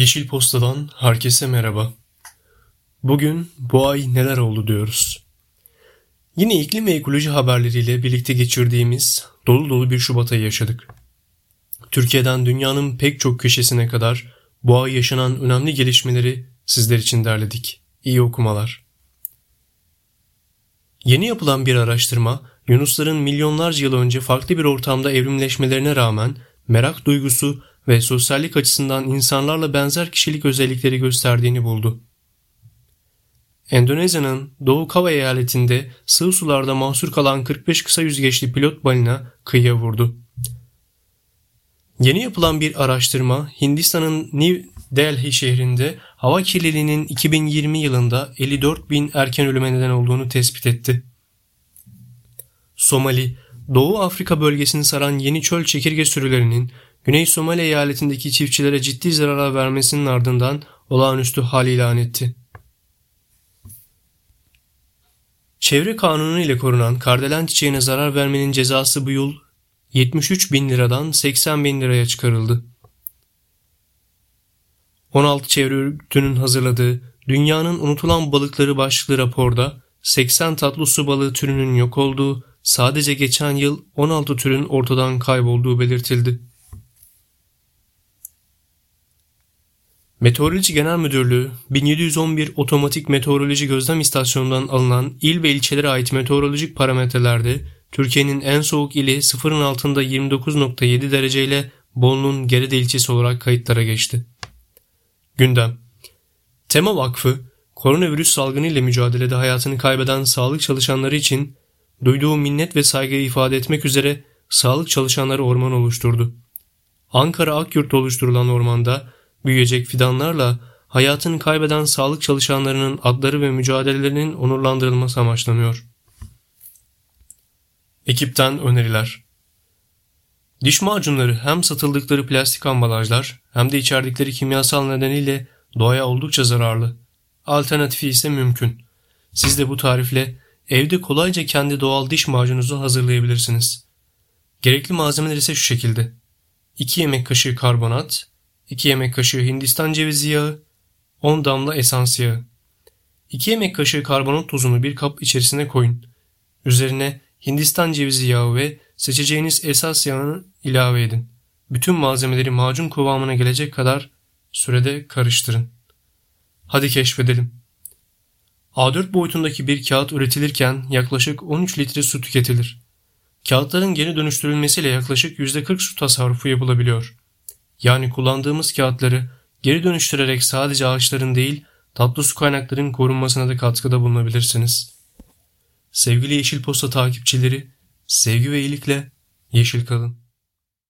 Yeşil Posta'dan herkese merhaba. Bugün bu ay neler oldu diyoruz. Yine iklim ve ekoloji haberleriyle birlikte geçirdiğimiz dolu dolu bir Şubat ayı yaşadık. Türkiye'den dünyanın pek çok köşesine kadar bu ay yaşanan önemli gelişmeleri sizler için derledik. İyi okumalar. Yeni yapılan bir araştırma, Yunusların milyonlarca yıl önce farklı bir ortamda evrimleşmelerine rağmen merak duygusu ve sosyallik açısından insanlarla benzer kişilik özellikleri gösterdiğini buldu. Endonezya'nın Doğu Kava eyaletinde sığ sularda mahsur kalan 45 kısa yüzgeçli pilot balina kıyıya vurdu. Yeni yapılan bir araştırma Hindistan'ın New Delhi şehrinde hava kirliliğinin 2020 yılında 54 bin erken ölüme neden olduğunu tespit etti. Somali, Doğu Afrika bölgesini saran yeni çöl çekirge sürülerinin Güney Somali eyaletindeki çiftçilere ciddi zarar vermesinin ardından olağanüstü hal ilan etti. Çevre kanunu ile korunan kardelen çiçeğine zarar vermenin cezası bu yıl 73 bin liradan 80 bin liraya çıkarıldı. 16 çevre örgütünün hazırladığı Dünyanın Unutulan Balıkları başlıklı raporda 80 tatlı su balığı türünün yok olduğu, sadece geçen yıl 16 türün ortadan kaybolduğu belirtildi. Meteoroloji Genel Müdürlüğü 1711 Otomatik Meteoroloji Gözlem İstasyonu'ndan alınan il ve ilçelere ait meteorolojik parametrelerde Türkiye'nin en soğuk ili sıfırın altında 29.7 derece ile Bolu'nun Gerede ilçesi olarak kayıtlara geçti. Gündem Tema Vakfı, koronavirüs salgını ile mücadelede hayatını kaybeden sağlık çalışanları için duyduğu minnet ve saygıyı ifade etmek üzere sağlık çalışanları orman oluşturdu. Ankara Akyurt oluşturulan ormanda büyüyecek fidanlarla hayatını kaybeden sağlık çalışanlarının adları ve mücadelelerinin onurlandırılması amaçlanıyor. Ekipten öneriler Diş macunları hem satıldıkları plastik ambalajlar hem de içerdikleri kimyasal nedeniyle doğaya oldukça zararlı. Alternatifi ise mümkün. Siz de bu tarifle evde kolayca kendi doğal diş macununuzu hazırlayabilirsiniz. Gerekli malzemeler ise şu şekilde. 2 yemek kaşığı karbonat, 2 yemek kaşığı Hindistan cevizi yağı, 10 damla esans yağı. 2 yemek kaşığı karbonat tozunu bir kap içerisine koyun. Üzerine Hindistan cevizi yağı ve seçeceğiniz esas yağını ilave edin. Bütün malzemeleri macun kıvamına gelecek kadar sürede karıştırın. Hadi keşfedelim. A4 boyutundaki bir kağıt üretilirken yaklaşık 13 litre su tüketilir. Kağıtların geri dönüştürülmesiyle yaklaşık %40 su tasarrufu yapılabiliyor. Yani kullandığımız kağıtları geri dönüştürerek sadece ağaçların değil tatlı su kaynaklarının korunmasına da katkıda bulunabilirsiniz. Sevgili Yeşil Posta takipçileri, sevgi ve iyilikle yeşil kalın.